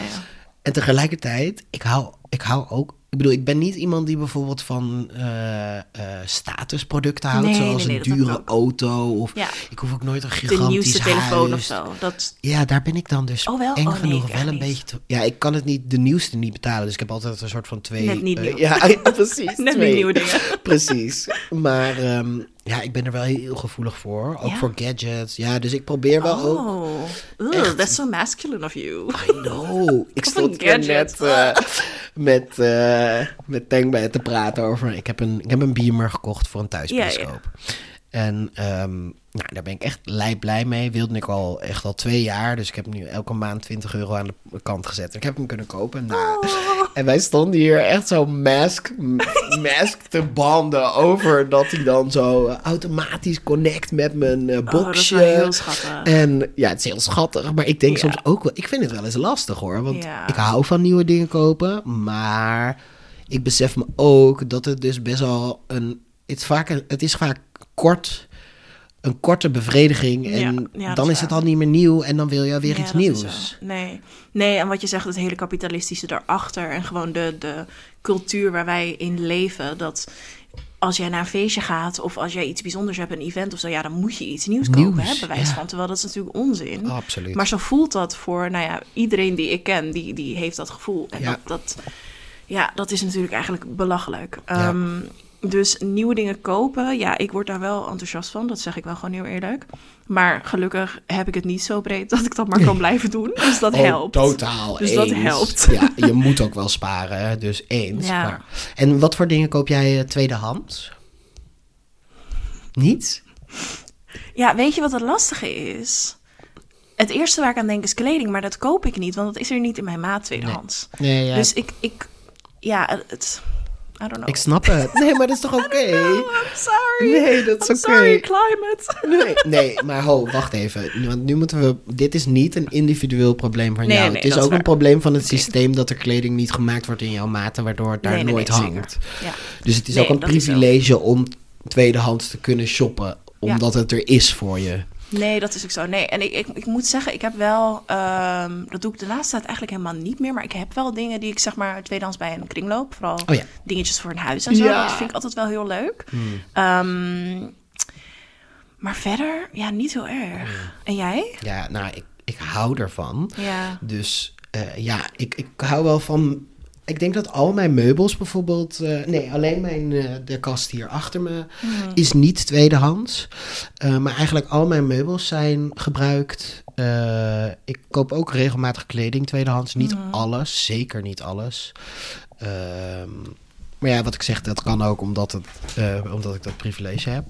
En tegelijkertijd, ik hou, ik hou ook... Ik bedoel, ik ben niet iemand die bijvoorbeeld van eh, eh, statusproducten houdt. Nee, zoals nee, nee, een dure auto. Of Ja. ik hoef ook nooit een De gigantisch nieuwste telefoon of zo. Dat, Ja, daar ben ik dan dus Oh, wel? eng Oh, genoeg wel een niet. beetje te... Ja, ik kan het niet, de nieuwste niet betalen. Dus ik heb altijd een soort van twee... Net niet nieuw. ja, ja, precies. net twee. niet nieuwe dingen. Precies. Maar ehm, ja, ik ben er wel heel gevoelig voor. Ook Ja? voor gadgets. Ja, dus ik probeer wel ook... Oh, Echt. that's so masculine of you. I know. Ik stond hier net eh, met, eh met te praten over... Ik heb, een, ik heb een Beamer gekocht voor een thuisbioscoop. En ehm, nou, daar ben ik echt lijp blij mee. Wilde ik al echt al twee jaar. Dus ik heb nu elke maand 20 euro aan de kant gezet. En ik heb hem kunnen kopen. Nou, En wij stonden hier echt zo mask, mask te banden over dat hij dan zo eh, automatisch connect met mijn eh, Oh, boxje. wel heel schattig. En ja, het is heel schattig, maar ik denk Ja. soms ook wel, ik vind het wel eens lastig hoor. Want Ja. ik hou van nieuwe dingen kopen, maar ik besef me ook dat het dus best wel een, het is vaak, het is vaak kort, een korte bevrediging en Ja, ja, dat dan is is het al niet meer nieuw en dan wil je weer Ja, iets nieuws. Nee. nee, en wat je zegt, het hele kapitalistische daarachter en gewoon de, de cultuur waar wij in leven, dat als jij naar een feestje gaat of als jij iets bijzonders hebt, een event of zo, ja, dan moet je iets nieuws kopen, hè, bewijs ja. van. Terwijl dat is natuurlijk onzin. Absoluut. Maar zo voelt dat voor, nou ja, iedereen die ik ken, die, die heeft dat gevoel. En Ja. dat, dat, ja, dat is natuurlijk eigenlijk belachelijk. Ja. Dus nieuwe dingen kopen, ja, ik word daar wel enthousiast van. Dat zeg ik wel gewoon heel eerlijk. Maar gelukkig heb ik het niet zo breed dat ik dat maar kan blijven doen. Dus dat Oh, helpt. Totaal. Dus dat eens. helpt. Ja, je moet ook wel sparen, dus eens. Ja. Maar, en wat voor dingen koop jij eh, tweedehands? Niet? Ja, weet je wat het lastige is? Het eerste waar ik aan denk is kleding, maar dat koop ik niet, want dat is er niet in mijn maat tweedehands. Nee, ja, Dus ik, ik, ja, het, I don't know. ik snap het. Nee, maar dat is toch oké? I'm sorry. Nee, dat is oké. sorry, climate. Nee, nee, maar ho, wacht even. Want nu moeten we. Dit is niet een individueel probleem van Nee, jou. nee, het is ook een probleem van het systeem dat er kleding niet gemaakt wordt in jouw maten, waardoor het daar Nee, nooit hangt. Ja. Dus het is ook een privilege om tweedehands te kunnen shoppen, omdat het er is voor je. Nee, dat is ook zo. Nee, en ik, ik, ik moet zeggen, ik heb wel... ehm, dat doe ik de laatste tijd eigenlijk helemaal niet meer. Maar ik heb wel dingen die ik zeg maar tweedehands bij een kringloop. Vooral Oh ja. dingetjes voor een huis en zo. Ja. Dat vind ik altijd wel heel leuk. Hmm. Ehm, maar verder, ja, niet heel erg. En jij? Ja, nou, ik, ik hou ervan. Ja. Dus eh, ja, ik, ik hou wel van. Ik denk dat al mijn meubels bijvoorbeeld. eh, nee, alleen mijn, eh, de kast hier achter me is niet tweedehands. Eh, maar eigenlijk al mijn meubels zijn gebruikt. Ik koop ook regelmatig kleding tweedehands. Niet alles, zeker niet alles. Ehm, maar ja, wat ik zeg, dat kan ook omdat, het, omdat ik dat privilege heb.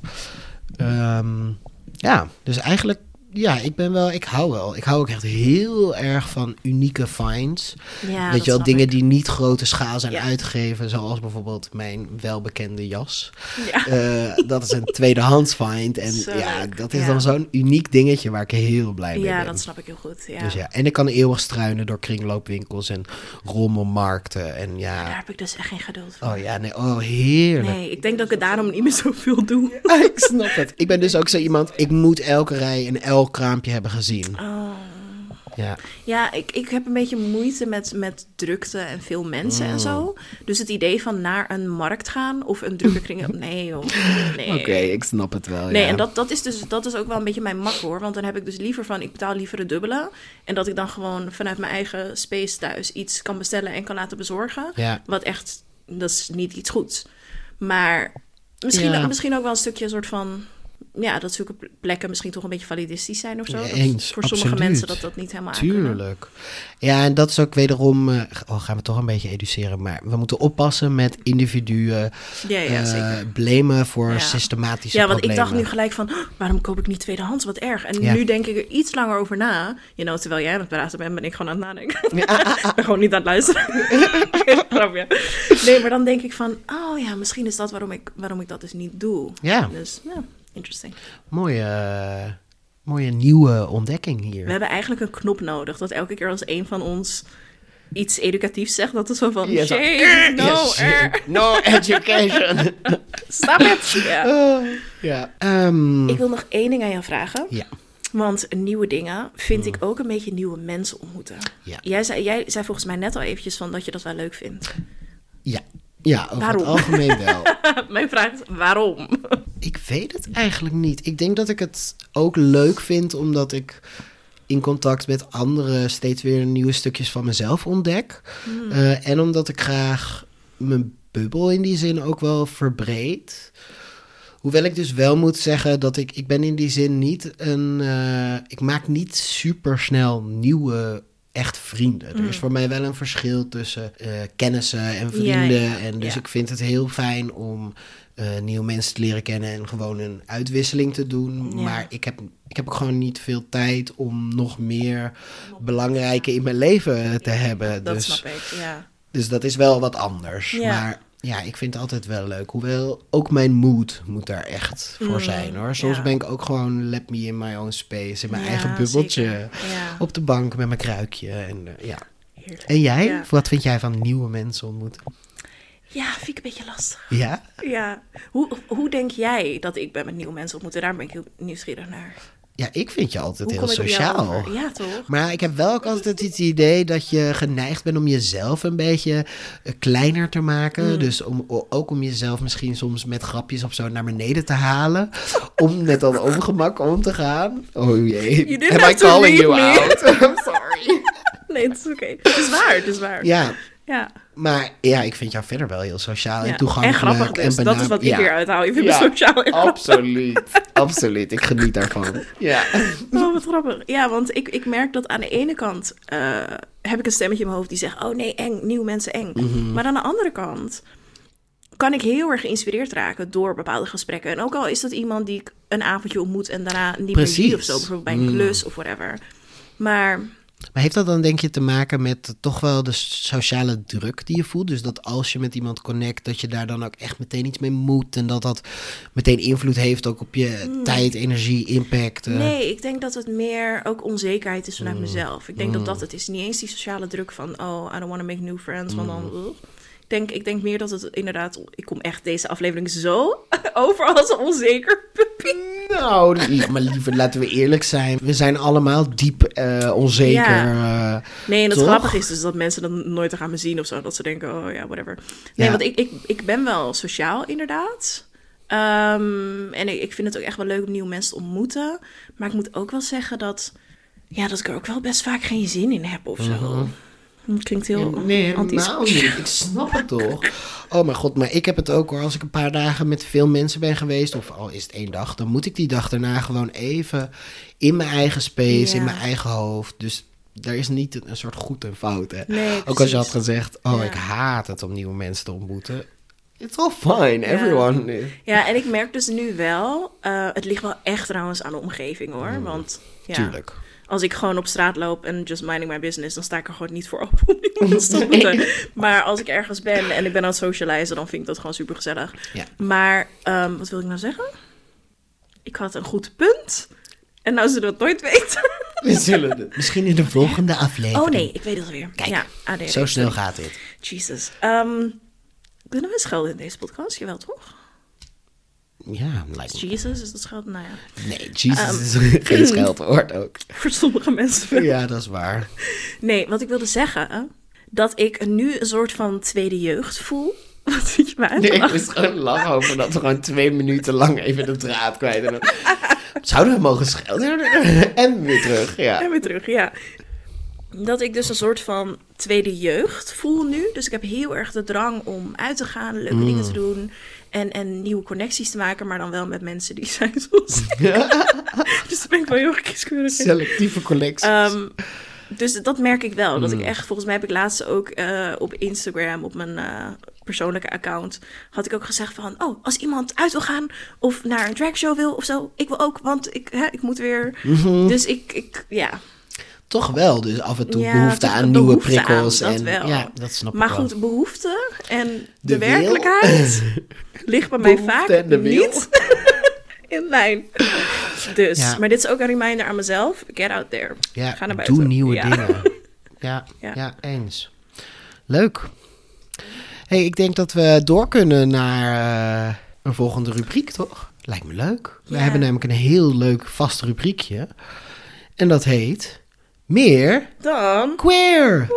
Ehm, ja, dus eigenlijk, ja, ik ben wel, ik hou wel. Ik hou ook echt heel erg van unieke finds. ja Weet dat je wel, dingen ik. die niet grote schaal zijn Ja. uitgegeven, zoals bijvoorbeeld mijn welbekende jas. Ja. Eh, dat is een tweedehands find. En Zo ja, leuk, dat is ja. dan zo'n uniek dingetje waar ik heel blij mee Ja, ben. dat snap ik heel goed. Ja. Dus ja, en ik kan eeuwig struinen door kringloopwinkels en rommelmarkten. En ja, Daar heb ik dus echt geen geduld voor. oh ja, nee, oh heerlijk. Nee, ik denk dat ik het daarom niet meer zoveel doe. ik snap het. Ik ben dus ook zo iemand, ik moet elke rij en elk kraampje hebben gezien. Oh. Ja, Ja, ik, ik heb een beetje moeite met, met drukte en veel mensen Mm. en zo. Dus het idee van naar een markt gaan of een drukke kring... Nee joh, nee. oké, ik snap het wel. Nee, ja. en dat, dat, is dus, dat is ook wel een beetje mijn mak hoor. Want dan heb ik dus liever van, ik betaal liever het dubbele. En dat ik dan gewoon vanuit mijn eigen space thuis iets kan bestellen en kan laten bezorgen. Ja. Wat echt, dat is niet iets goeds. Maar misschien, Ja. misschien ook wel een stukje een soort van... Ja, dat zulke plekken misschien toch een beetje validistisch zijn of zo. Ja, eens, voor sommige mensen dat dat niet helemaal. Tuurlijk. Ja, en dat is ook wederom, oh, gaan we toch een beetje educeren, maar we moeten oppassen met individuen, Ja, ja, eh, blamen voor Ja. systematische Ja, want ik dacht nu gelijk van, "Oh, waarom koop ik niet tweedehands? Wat erg. En Ja. nu denk ik er iets langer over na. You know, terwijl jij aan het praten bent, ben ik gewoon aan het nadenken. ik ben gewoon niet aan het luisteren. Nee, maar dan denk ik van, oh ja, misschien is dat waarom ik, waarom ik dat dus niet doe. Ja. Dus, ja, interesting. Mooie, eh, mooie nieuwe ontdekking hier. We hebben eigenlijk een knop nodig, dat elke keer als een van ons iets educatiefs zegt, dat is zo van, shame, no, Yes, er, no education. stop it. Ja. Ja. Ehm, Ik wil nog één ding aan jou vragen. ja. Want nieuwe dingen vind ik ook een beetje nieuwe mensen ontmoeten. Ja. Jij, zei, jij zei volgens mij net al eventjes van dat je dat wel leuk vindt. Ja. Ja, over Waarom? het algemeen wel. Mijn vraag is waarom? Ik weet het eigenlijk niet. Ik denk dat ik het ook leuk vind omdat ik in contact met anderen steeds weer nieuwe stukjes van mezelf ontdek. Eh, en omdat ik graag mijn bubbel in die zin ook wel verbreed. Hoewel ik dus wel moet zeggen dat ik, ik ben in die zin niet een, eh, ik maak niet super snel nieuwe echt vrienden. Er is voor mij wel een verschil tussen eh, kennissen en vrienden. ja, en dus ja. ik vind het heel fijn om eh, nieuwe mensen te leren kennen en gewoon een uitwisseling te doen. Maar ik heb, ik heb ook gewoon niet veel tijd om nog meer belangrijke in mijn leven te hebben. Dat dus, snap ik, ja. dus dat is wel wat anders. Maar ja, ik vind het altijd wel leuk. Hoewel ook mijn mood moet daar echt voor Mm, zijn hoor. Soms ja. ben ik ook gewoon let me in my own space. In mijn Ja, eigen bubbeltje. Ja, Op de bank met mijn kruikje. En, eh, ja. heerlijk. en jij? Wat vind jij van nieuwe mensen ontmoeten? Ja, vind ik een beetje lastig. Ja? Ja. Hoe, hoe denk jij dat ik ben met nieuwe mensen ontmoeten? Daar ben ik heel nieuwsgierig naar. Ja, ik vind je altijd Hoe heel sociaal. Ja, toch? Maar ik heb wel ook altijd het idee dat je geneigd bent om jezelf een beetje eh, kleiner te maken. Mm. Dus om, ook om jezelf misschien soms met grapjes of zo naar beneden te halen. om met dat ongemak om te gaan. Oh jee. You Am I calling you me. out? I'm sorry. Nee, het is oké. Het is waar, het is waar. Ja, ja. maar ja, ik vind jou verder wel heel sociaal Ja. en toegankelijk. En grappig dus. en dat is wat ik weer uithaal. Je vindt Ja, me sociaal en grappig. Absoluut. Absoluut. Ik geniet daarvan. Ja. Oh, wat grappig. Ja, want ik, ik merk dat aan de ene kant eh, heb ik een stemmetje in mijn hoofd die zegt: Oh nee, eng, nieuwe mensen eng. Mhm. Maar aan de andere kant kan ik heel erg geïnspireerd raken door bepaalde gesprekken. En ook al is dat iemand die ik een avondje ontmoet en daarna niet meer zie of Precies. zo, bijvoorbeeld bij een Mm. klus of whatever. Maar Maar heeft dat dan denk je te maken met toch wel de sociale druk die je voelt? Dus dat als je met iemand connect, dat je daar dan ook echt meteen iets mee moet. En dat dat meteen invloed heeft ook op je tijd, energie, impact. eh. Hmm. nee, ik denk dat het meer ook onzekerheid is Mm. vanuit mezelf. Ik denk dat dat het is. Niet eens die sociale druk van: Oh, I don't want to make new friends. Want Mm. dan. ugh. Denk, ik denk meer dat het inderdaad. Ik kom echt deze aflevering zo over als een onzeker puppy. Nou, li- maar liever laten we eerlijk zijn. We zijn allemaal diep eh, onzeker. eh, Nee, en het Toch? grappige is dus dat mensen dan nooit gaan me zien of zo. Dat ze denken, oh ja, whatever. Nee, Ja. want ik, ik, ik ben wel sociaal inderdaad. Ehm, en ik, ik vind het ook echt wel leuk om nieuwe mensen te ontmoeten. Maar ik moet ook wel zeggen dat, ja, dat ik er ook wel best vaak geen zin in heb of zo. Het klinkt heel Nee, nou niet. Ik snap het toch. Oh mijn god, maar ik heb het ook hoor. Als ik een paar dagen met veel mensen ben geweest, of al is het één dag, dan moet ik die dag daarna gewoon even in mijn eigen space, Ja. in mijn eigen hoofd. Dus er is niet een, een soort goed en fout. Hè? Nee, ook als je had gezegd, oh Ja. ik haat het om nieuwe mensen te ontmoeten. It's all fine, everyone. is- Ja, en ik merk dus nu wel, eh, het ligt wel echt trouwens aan de omgeving hoor. Want ja, Tuurlijk. Als ik gewoon op straat loop en just minding my business, dan sta ik er gewoon niet voor om te ontmoeten. Maar als ik ergens ben en ik ben aan het socializen, dan vind ik dat gewoon super gezellig. Ja. Maar ehm, wat wil ik nou zeggen? Ik had een goed punt. En nou zullen we het nooit weten. We zullen het misschien in de volgende aflevering. Oh nee, ik weet het alweer. Kijk, ja, ADHD. Zo snel gaat dit. Jesus. Ehm kunnen we schelden in deze podcast? Jawel, toch? Ja, lijkt me. Jesus, is dat schelden? Nou ja, Nee, Jesus Ehm. is geen scheldwoord ook. voor sommige mensen. Ja, dat is waar. Nee, wat ik wilde zeggen, dat ik nu een soort van tweede jeugd voel. Wat zit je te Nee, ik moest gewoon lachen over dat we gewoon twee minuten lang even de draad kwijt. En dan, zouden we mogen schelden? En weer terug, ja. En weer terug, ja. Dat ik dus een soort van tweede jeugd voel nu. Dus ik heb heel erg de drang om uit te gaan, leuke Mm. dingen te doen. En, en nieuwe connecties te maken, maar dan wel met mensen die zijn zoals dus daar ben ik wel heel erg kieskeurig. Selectieve collecties. Ehm, dus dat merk ik wel. Dat Mm. ik echt, volgens mij heb ik laatst ook eh, op Instagram, op mijn eh, persoonlijke account, had ik ook gezegd van, oh, als iemand uit wil gaan of naar een dragshow wil of zo, ik wil ook, want ik, hè, ik moet weer. Mhm. Dus ik, ik, ja. Toch wel, dus af en toe Ja, behoefte aan nieuwe aan, prikkels. dat en, wel. Ja, dat snap Maar ik wel. goed, behoefte en de, werkelijkheid ligt bij mij Behoefte vaak niet in lijn. Dus, Ja. maar dit is ook een reminder aan mezelf. Get out there. Ja, Ga naar buiten. doe nieuwe dingen. Ja, ja. Eens. Leuk. hey, ik denk dat we door kunnen naar eh, een volgende rubriek, toch? Lijkt me leuk. We hebben namelijk een heel leuk vast rubriekje. En dat heet... Meer Dan. queer.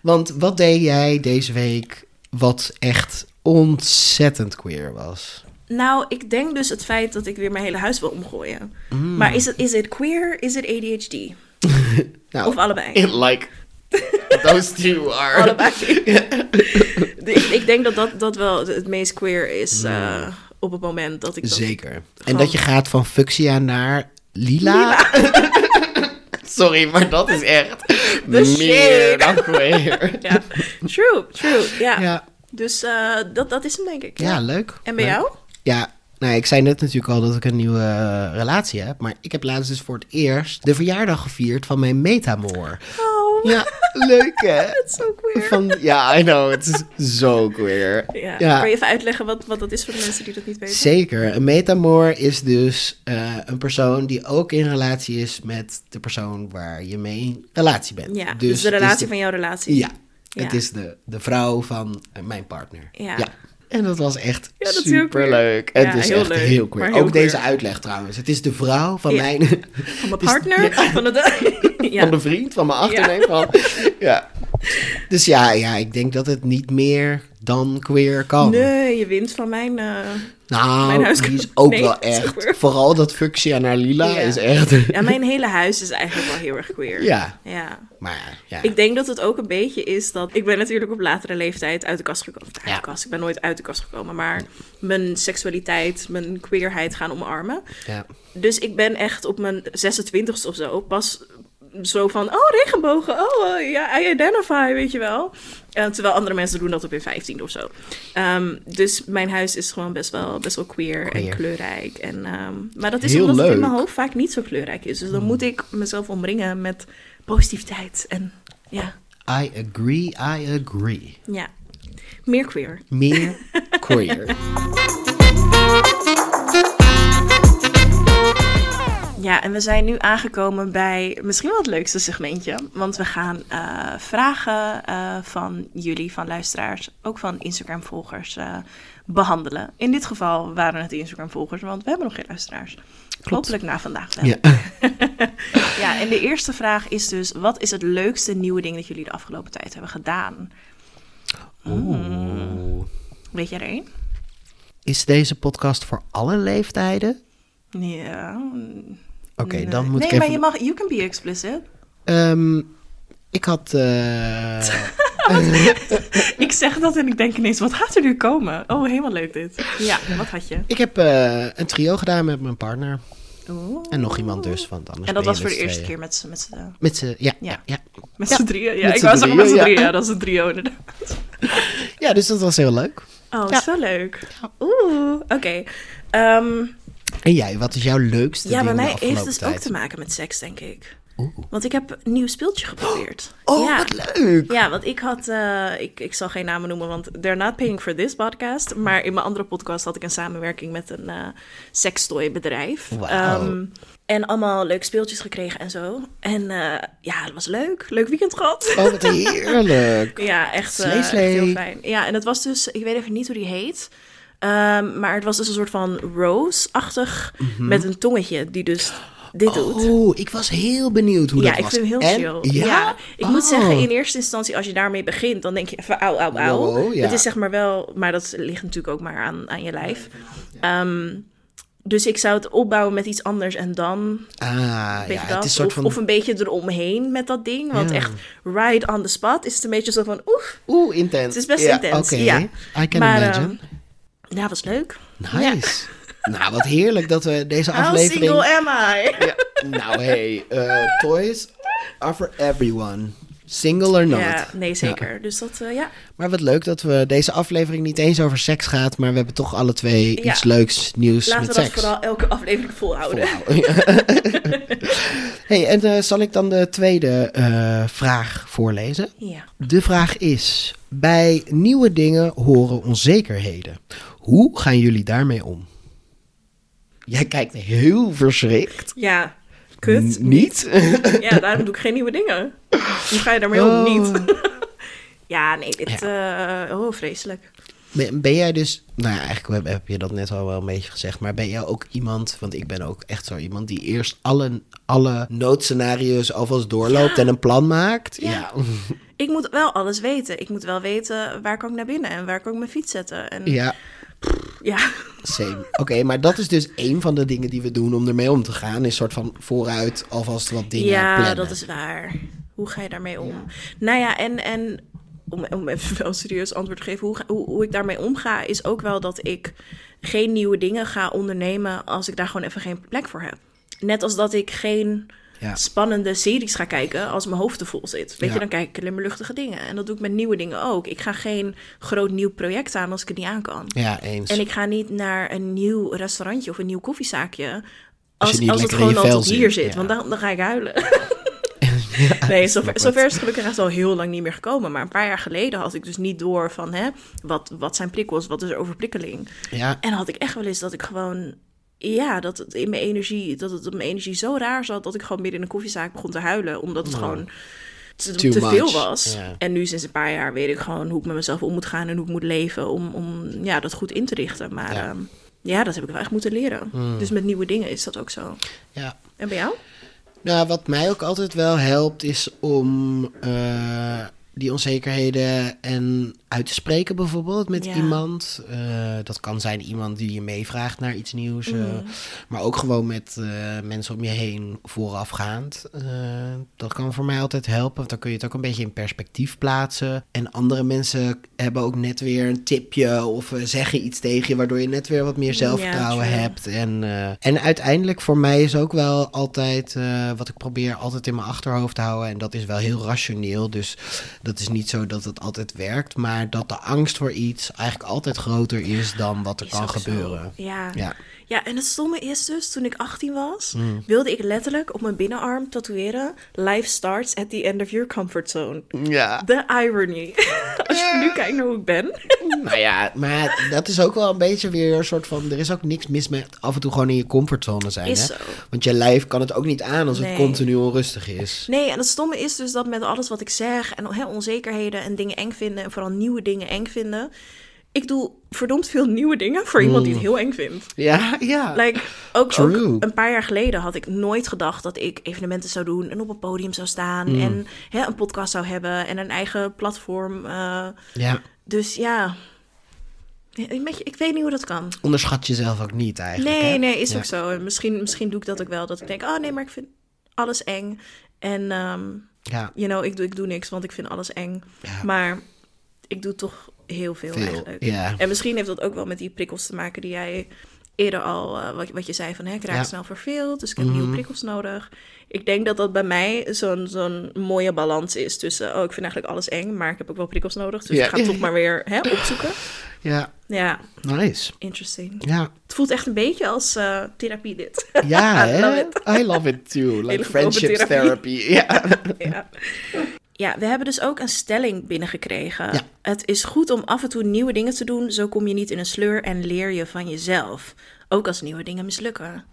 Want wat deed jij deze week wat echt ontzettend queer was? Nou, ik denk dus het feit dat ik weer mijn hele huis wil omgooien. Mm. Maar is het, is het queer? Is het ADHD? Nou, Of allebei? it like those two are. Allebei. Ik denk dat, dat dat wel het meest queer is eh, op het moment dat ik dat... Zeker. En dat je gaat van fuchsia naar lila. Sorry, maar dat is echt The meer dan. Ja, true, true. Ja. Ja, Dus eh, dat, dat is hem denk ik. ja leuk. En bij Leuk. jou? Ja, nou, ik zei net natuurlijk al dat ik een nieuwe eh, relatie heb. Maar ik heb laatst dus voor het eerst de verjaardag gevierd van mijn metamoor. Oh, Ja, leuk hè? het is zo queer. Van, ja, I know, het is zo queer. Ja. Ja. Kan je even uitleggen wat, wat dat is voor de mensen die dat niet weten? Zeker. Een metamoor is dus eh, een persoon die ook in relatie is met de persoon waar je mee in relatie bent. Ja, dus, de het is relatie de- van jouw relatie. Ja, Ja. het is de, de vrouw van eh, mijn partner. Ja. En dat was echt Ja, dat is heel super leuk. queer. Het is heel echt leuk, heel queer. heel ook deze uitleg trouwens. Het is de vrouw van Ja. mijn Van mijn partner, van de... van de vriend van mijn achterneem. Van, ja. Dus ja, ja, ik denk dat het niet meer dan queer kan. Nee, je wint van mijn... eh, Nou, Mijn huis- die is ook Nee, wel echt. queer. Vooral dat fuchsia naar lila Ja. is echt. Ja, mijn hele huis is eigenlijk wel heel erg queer. Ja, Ja. maar ja. Ik denk dat het ook een beetje is dat... Ik ben natuurlijk op latere leeftijd uit de kast gekomen. Uit Ja. de kast. Ik ben nooit uit de kast gekomen. Maar mijn seksualiteit, mijn queerheid gaan omarmen. ja. Dus ik ben echt op mijn 26ste of zo pas zo van... Oh, regenbogen. Oh, eh, ja, I identify, weet je wel. Eh, terwijl andere mensen doen dat op hun 15 of zo. Ehm, dus mijn huis is gewoon best wel, best wel queer, en kleurrijk. En, ehm, maar dat is Heel omdat het in leuk. mijn hoofd vaak niet zo kleurrijk is. Dus dan moet ik mezelf omringen met positiviteit. En ja, I agree, I agree. ja. meer queer. Meer queer. Ja, en we zijn nu aangekomen bij misschien wel het leukste segmentje. Want we gaan eh, vragen eh, van jullie, van luisteraars, ook van Instagram-volgers, eh, behandelen. In dit geval waren het Instagram-volgers, want we hebben nog geen luisteraars. Hopelijk na vandaag wel. Ja. Ja, en de eerste vraag is dus: wat is het leukste nieuwe ding dat jullie de afgelopen tijd hebben gedaan? Oeh. Weet jij er één? Is deze podcast voor alle leeftijden? Ja. Oké, Nee. dan moet nee, ik even... maar je mag, you can be explicit. Ehm, ik had... eh, Ik zeg dat en ik denk ineens, wat gaat er nu komen? Oh, helemaal leuk dit. Ja, wat had je? ik heb eh, een trio gedaan met mijn partner. Oeh. En nog iemand dus, want anders En dat was voor de eerste keer met z'n met z'n- Met z'n... Ja, Ja. ja. Met z'n drieën. Ja, ik wou zeggen met z'n drieën, ja. dat is een trio inderdaad. ja, dus dat was heel leuk. Oh, Ja. zo leuk. Oeh, oké. Ehm, En jij, wat is jouw leukste ja, bij mij heeft het tijd? ook te maken met seks, denk ik. Oeh. Want ik heb een nieuw speeltje geprobeerd. Oh, ja. wat leuk! Ja, want ik had, eh, ik, ik zal geen namen noemen, want they're not paying for this podcast. Maar in mijn andere podcast had ik een samenwerking met een eh sextoy-bedrijf. Wauw. Ehm, en allemaal leuke speeltjes gekregen en zo. En eh, ja, het was leuk. Leuk weekend gehad. Oh, wat heerlijk. ja, echt, heel fijn. Ja, en het was dus, ik weet even niet hoe die heet. Ehm, maar het was dus een soort van rose-achtig met een tongetje die dus dit doet. Mhm. Oh, ik was heel benieuwd hoe Ja, dat ik was. vind hem heel En- chill. Ja? ik moet Oh. zeggen, in eerste instantie, als je daarmee begint, dan denk je even auw, auw, auw. Wow, ja. Het is zeg maar wel, maar dat ligt natuurlijk ook maar aan, aan je lijf. Ehm, dus ik zou het opbouwen met iets anders en dan Ah, ja, dat. het is soort of, van... of een beetje eromheen met dat ding. Want Ja. echt right on the spot is het een beetje zo van oef. Oeh, intens. Het is best Ja, intens, ja. I can Maar, imagine. ehm, Ja, was leuk. nice. Nou, wat heerlijk dat we deze How aflevering... single am I? Ja, nou, hey, eh, toys are for everyone. Single or not. Ja, nee, zeker. Dus dat, eh, ja. Maar wat leuk dat we deze aflevering niet eens over seks gaat, maar we hebben toch alle twee Ja. iets leuks nieuws Laten met we dat seks. vooral elke aflevering volhouden. hey, en eh, zal ik dan de tweede vraag voorlezen? Ja. De vraag is: bij nieuwe dingen horen onzekerheden. Hoe gaan jullie daarmee om? Jij kijkt heel verschrikt. Ja, kut. N- niet? Ja, daarom doe ik geen nieuwe dingen. Hoe ga je daarmee om? Oh. Niet. ja, nee, dit... eh, oh, vreselijk. Ben, ben jij dus, nou ja, eigenlijk heb, heb je dat net al wel een beetje gezegd, maar ben jij ook iemand, want ik ben ook echt zo iemand die eerst alle, alle noodscenario's alvast doorloopt en een plan maakt? Ja. Ja. Ik moet wel alles weten. Ik moet wel weten waar kan ik naar binnen en waar kan ik mijn fiets zetten. En Ja, ja, same. Oké, maar dat is dus een van de dingen die we doen om ermee om te gaan, is soort van vooruit alvast wat dingen ja plannen. dat is waar. Hoe ga je daarmee om? Nou ja, en, en om, om even wel een serieus antwoord te geven, hoe, hoe, hoe ik daarmee omga, is ook wel dat ik geen nieuwe dingen ga ondernemen als ik daar gewoon even geen plek voor heb. Net als dat ik geen Ja. spannende series ga kijken als mijn hoofd te vol zit. Weet Ja. je, dan kijk ik alleen maar luchtige dingen. En dat doe ik met nieuwe dingen ook. Ik ga geen groot nieuw project aan als ik het niet aan kan. Ja, eens. En ik ga niet naar een nieuw restaurantje of een nieuw koffiezaakje. Als Als, het gewoon al tot hier zit, ja. Want dan, dan ga ik huilen. nee, zover, zover is het gelukkig echt al heel lang niet meer gekomen. Maar een paar jaar geleden had ik dus niet door van... Hè, wat, wat zijn prikkels? Wat is er overprikkeling? ja, En dan had ik echt wel eens dat ik gewoon... Ja, dat het in mijn energie, dat het op mijn energie zo raar zat... dat ik gewoon midden in een koffiezaak begon te huilen. Omdat het gewoon te, Oh. Te veel was. En nu sinds een paar jaar weet ik gewoon hoe ik met mezelf om moet gaan... en hoe ik moet leven om, om ja, dat goed in te richten. Maar Ja. ja. ja, dat heb ik wel echt moeten leren. Hmm. Dus met nieuwe dingen is dat ook zo. ja. En bij jou? Nou, wat mij ook altijd wel helpt, is om eh, die onzekerheden en uit te spreken, bijvoorbeeld met Ja. iemand. Eh, dat kan zijn iemand die je meevraagt naar iets nieuws, eh, Mhm. maar ook gewoon met eh, mensen om je heen voorafgaand. Dat kan voor mij altijd helpen, want dan kun je het ook een beetje in perspectief plaatsen. En andere mensen hebben ook net weer een tipje of zeggen iets tegen je, waardoor je net weer wat meer zelfvertrouwen hebt. En, en uiteindelijk voor mij is ook wel altijd wat ik probeer altijd in mijn achterhoofd te houden. En dat is wel heel rationeel. Dus dat is niet zo dat het altijd werkt. Maar dat de angst voor iets eigenlijk altijd groter is dan wat er Is kan zo. gebeuren. Ja. Ja. Ja, en het stomme is dus, toen ik 18 was, Mm. wilde ik letterlijk op mijn binnenarm tatoeëren: Life starts at the end of your comfort zone. Ja. The irony. Als je nu kijkt naar hoe ik ben. nou ja, maar dat is ook wel een beetje weer een soort van... Er is ook niks mis met af en toe gewoon in je comfortzone zijn. Is hè? zo. Want je lijf kan het ook niet aan als Nee. het continu onrustig is. Nee, en het stomme is dus dat met alles wat ik zeg en hè, onzekerheden en dingen eng vinden en vooral nieuwe dingen eng vinden. Ik doe verdomd veel nieuwe dingen voor iemand die het heel eng vindt. Ja, ja. Like, ook, ook een paar jaar geleden had ik nooit gedacht dat ik evenementen zou doen en op een podium zou staan Mm. en hè, een podcast zou hebben en een eigen platform. eh, ja. dus ja, beetje, ik weet niet hoe dat kan. Onderschat jezelf ook niet eigenlijk. Nee, hè? nee, is Ja. ook zo. En misschien, misschien doe ik dat ook wel. Dat ik denk, oh nee, maar ik vind alles eng. En, ehm Ja, you know, ik doe, ik doe niks, want ik vind alles eng. Ja. Maar ik doe toch heel veel, veel. eigenlijk. Ja. En misschien heeft dat ook wel met die prikkels te maken die jij eerder al, eh, wat, wat je zei van, hè, ik raak Ja. snel verveeld, dus ik heb Mhm. nieuwe prikkels nodig. Ik denk dat dat bij mij zo'n zo'n mooie balans is tussen, oh, ik vind eigenlijk alles eng, maar ik heb ook wel prikkels nodig, dus Ja. ik ga het toch maar weer hè, opzoeken. ja, Ja, nice. interesting. Ja, Het voelt echt een beetje als eh, therapie dit. ja I hè? love it. I love it too. Like Hele friendship goedkope therapy. Ja. Ja. we hebben dus ook een stelling binnengekregen. Ja. Het is goed om af en toe nieuwe dingen te doen, zo kom je niet in een sleur en leer je van jezelf. Ook als nieuwe dingen mislukken.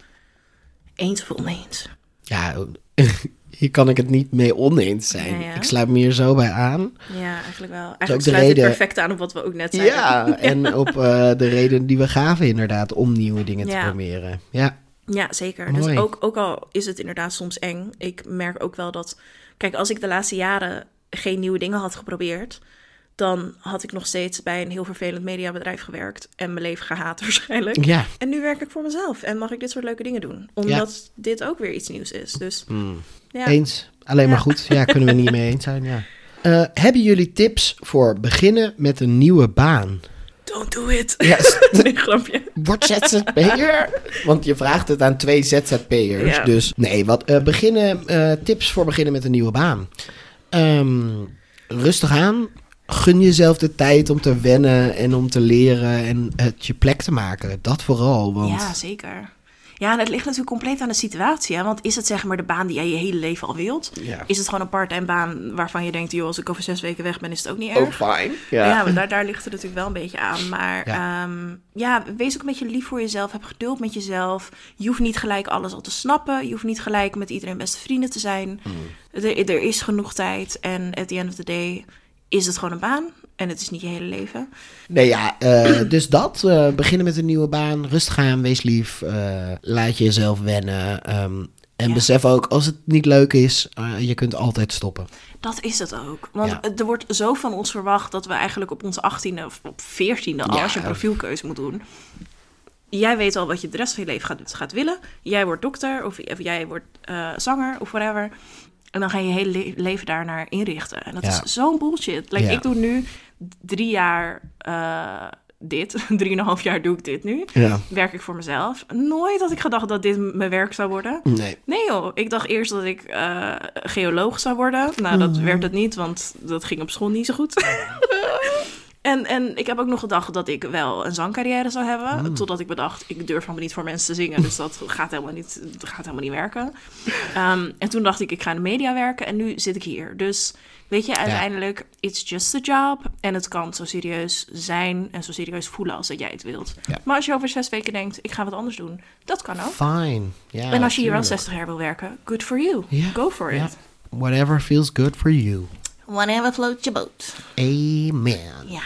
Eens of oneens? ja, hier kan ik het niet mee oneens zijn. Ja, ja. Ik sluit me hier zo bij aan. Ja, eigenlijk wel. Eigenlijk sluit het reden- perfect aan op wat we ook net zeiden. Ja, en op eh, de reden die we gaven inderdaad om nieuwe dingen te proberen. Ja, Ja, zeker. Mooi. Dus ook, ook al is het inderdaad soms eng, ik merk ook wel dat... Kijk, als ik de laatste jaren geen nieuwe dingen had geprobeerd... dan had ik nog steeds bij een heel vervelend mediabedrijf gewerkt... en mijn leven gehaat waarschijnlijk. ja. En nu werk ik voor mezelf en mag ik dit soort leuke dingen doen. Omdat dit ook weer iets nieuws is. Dus ja. eens. Alleen maar goed. Ja, kunnen we niet mee eens zijn. Ja. Eh, hebben jullie tips voor beginnen met een nieuwe baan? Don't do it. Ja, nee, grapje. Word ZZP'er? Want je vraagt het aan twee ZZP'ers. Ja. Dus nee, wat eh, beginnen, eh, tips voor beginnen met een nieuwe baan. Ehm, rustig aan. Gun jezelf de tijd om te wennen en om te leren en het je plek te maken. Dat vooral. Want Ja, zeker. Ja, en het ligt natuurlijk compleet aan de situatie. Hè? Want is het zeg maar de baan die jij je hele leven al wilt? Ja. Is het gewoon een part-time baan waarvan je denkt... joh, als ik over zes weken weg ben, is het ook niet erg? fijn. Ja, ja maar daar, daar ligt het natuurlijk wel een beetje aan. Maar Ja. ja. ja, wees ook een beetje lief voor jezelf. Heb geduld met jezelf. Je hoeft niet gelijk alles al te snappen. Je hoeft niet gelijk met iedereen beste vrienden te zijn. Er, er is genoeg tijd. En at the end of the day is het gewoon een baan. En het is niet je hele leven. Nee, ja, eh, dus dat. eh, beginnen met een nieuwe baan. Rustig aan, wees lief. eh, laat jezelf wennen. ehm, en Ja. besef ook, als het niet leuk is, je kunt altijd stoppen. Dat is het ook. Want Ja. er wordt zo van ons verwacht dat we eigenlijk op onze 18e of op 14e al, als je een profielkeuze moet doen. Jij weet al wat je de rest van je leven gaat, gaat willen. Jij wordt dokter of, of jij wordt zanger of whatever. En dan ga je je hele le- leven daarnaar inrichten. En dat Ja. is zo'n bullshit. Like, Ja. Ik doe nu drie jaar eh, dit. Drieënhalf jaar doe ik dit nu. Ja. Werk ik voor mezelf. Nooit had ik gedacht dat dit mijn werk zou worden. Nee. Nee joh, ik dacht eerst dat ik eh, geoloog zou worden. Nou, dat werd het niet, want dat ging op school niet zo goed. en, en ik heb ook nog gedacht dat ik wel een zangcarrière zou hebben. Totdat ik bedacht, ik durf helemaal niet voor mensen te zingen. Dus dat gaat helemaal niet, dat gaat helemaal niet werken. Ehm, en toen dacht ik, ik ga in de media werken. En nu zit ik hier. Dus weet je, uiteindelijk, it's just a job. En het kan zo serieus zijn en zo serieus voelen als dat jij het wilt. Ja. Maar als je over zes weken denkt, ik ga wat anders doen. Dat kan ook. Fine. Ja, En als je hier wel tuurlijk. 60 jaar wil werken, good for you. Go for it. Whatever feels good for you. Whatever floats your boat. Amen. Ja.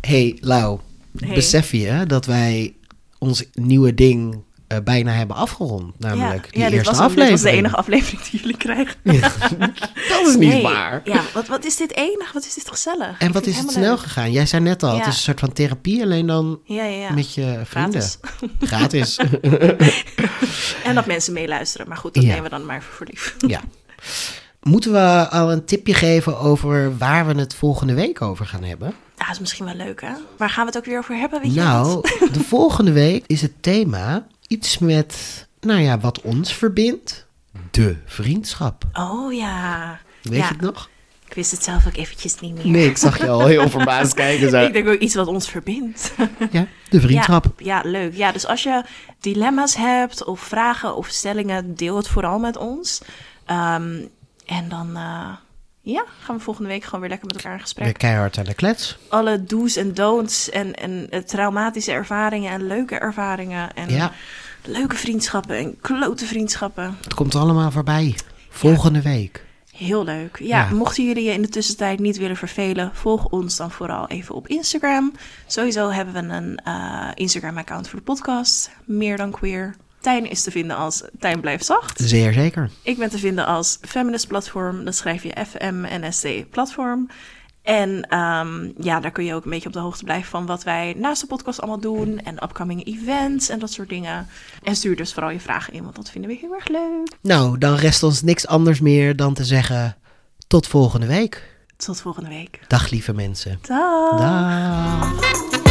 Hey, Lau. Hey. Besef je dat wij ons nieuwe ding eh, bijna hebben afgerond? Namelijk die ja, eerste was, aflevering. dit was de enige aflevering die jullie krijgen. Dat is niet Nee. waar. Ja, wat, wat is dit enig? Wat is dit gezellig? En Ik wat is het snel leuk. gegaan? Jij zei net al, het Ja. is een soort van therapie, alleen dan Ja, ja, ja. met je vrienden. Gratis. Gratis. En dat mensen meeluisteren. Maar goed, dat Ja. nemen we dan maar voor lief. ja. Moeten we al een tipje geven over waar we het volgende week over gaan hebben? Ja, is misschien wel leuk, hè? Waar gaan we het ook weer over hebben? Weet Nou, dat? de volgende week is het thema iets met, nou ja, wat ons verbindt. De vriendschap. Oh ja. Weet ja, je het nog? Ik wist het zelf ook eventjes niet meer. Nee, ik zag je al heel verbaasd kijken. Zo. Ik denk ook iets wat ons verbindt. Ja, de vriendschap. Ja, ja, leuk. Ja, dus als je dilemma's hebt of vragen of stellingen, deel het vooral met ons. Ehm, en dan, eh, ja, gaan we volgende week gewoon weer lekker met elkaar in gesprek. Weer keihard aan de klets. Alle do's en don'ts en, en eh, traumatische ervaringen en leuke ervaringen. En Ja, leuke vriendschappen en klote vriendschappen. het komt allemaal voorbij. Volgende week. Heel leuk. Ja, Ja. mochten jullie je in de tussentijd niet willen vervelen, volg ons dan vooral even op Instagram. Sowieso hebben we een eh, Instagram-account voor de podcast. Meer dan queer. Tijn is te vinden als Tijn blijft zacht. Zeer zeker. Ik ben te vinden als Feminist Platform. Dan schrijf je FMNSC Platform. En ehm, ja, daar kun je ook een beetje op de hoogte blijven van wat wij naast de podcast allemaal doen. En upcoming events en dat soort dingen. En stuur dus vooral je vragen in, want dat vinden we heel erg leuk. Nou, dan rest ons niks anders meer dan te zeggen tot volgende week. Tot volgende week. Dag lieve mensen. Dag. Dag.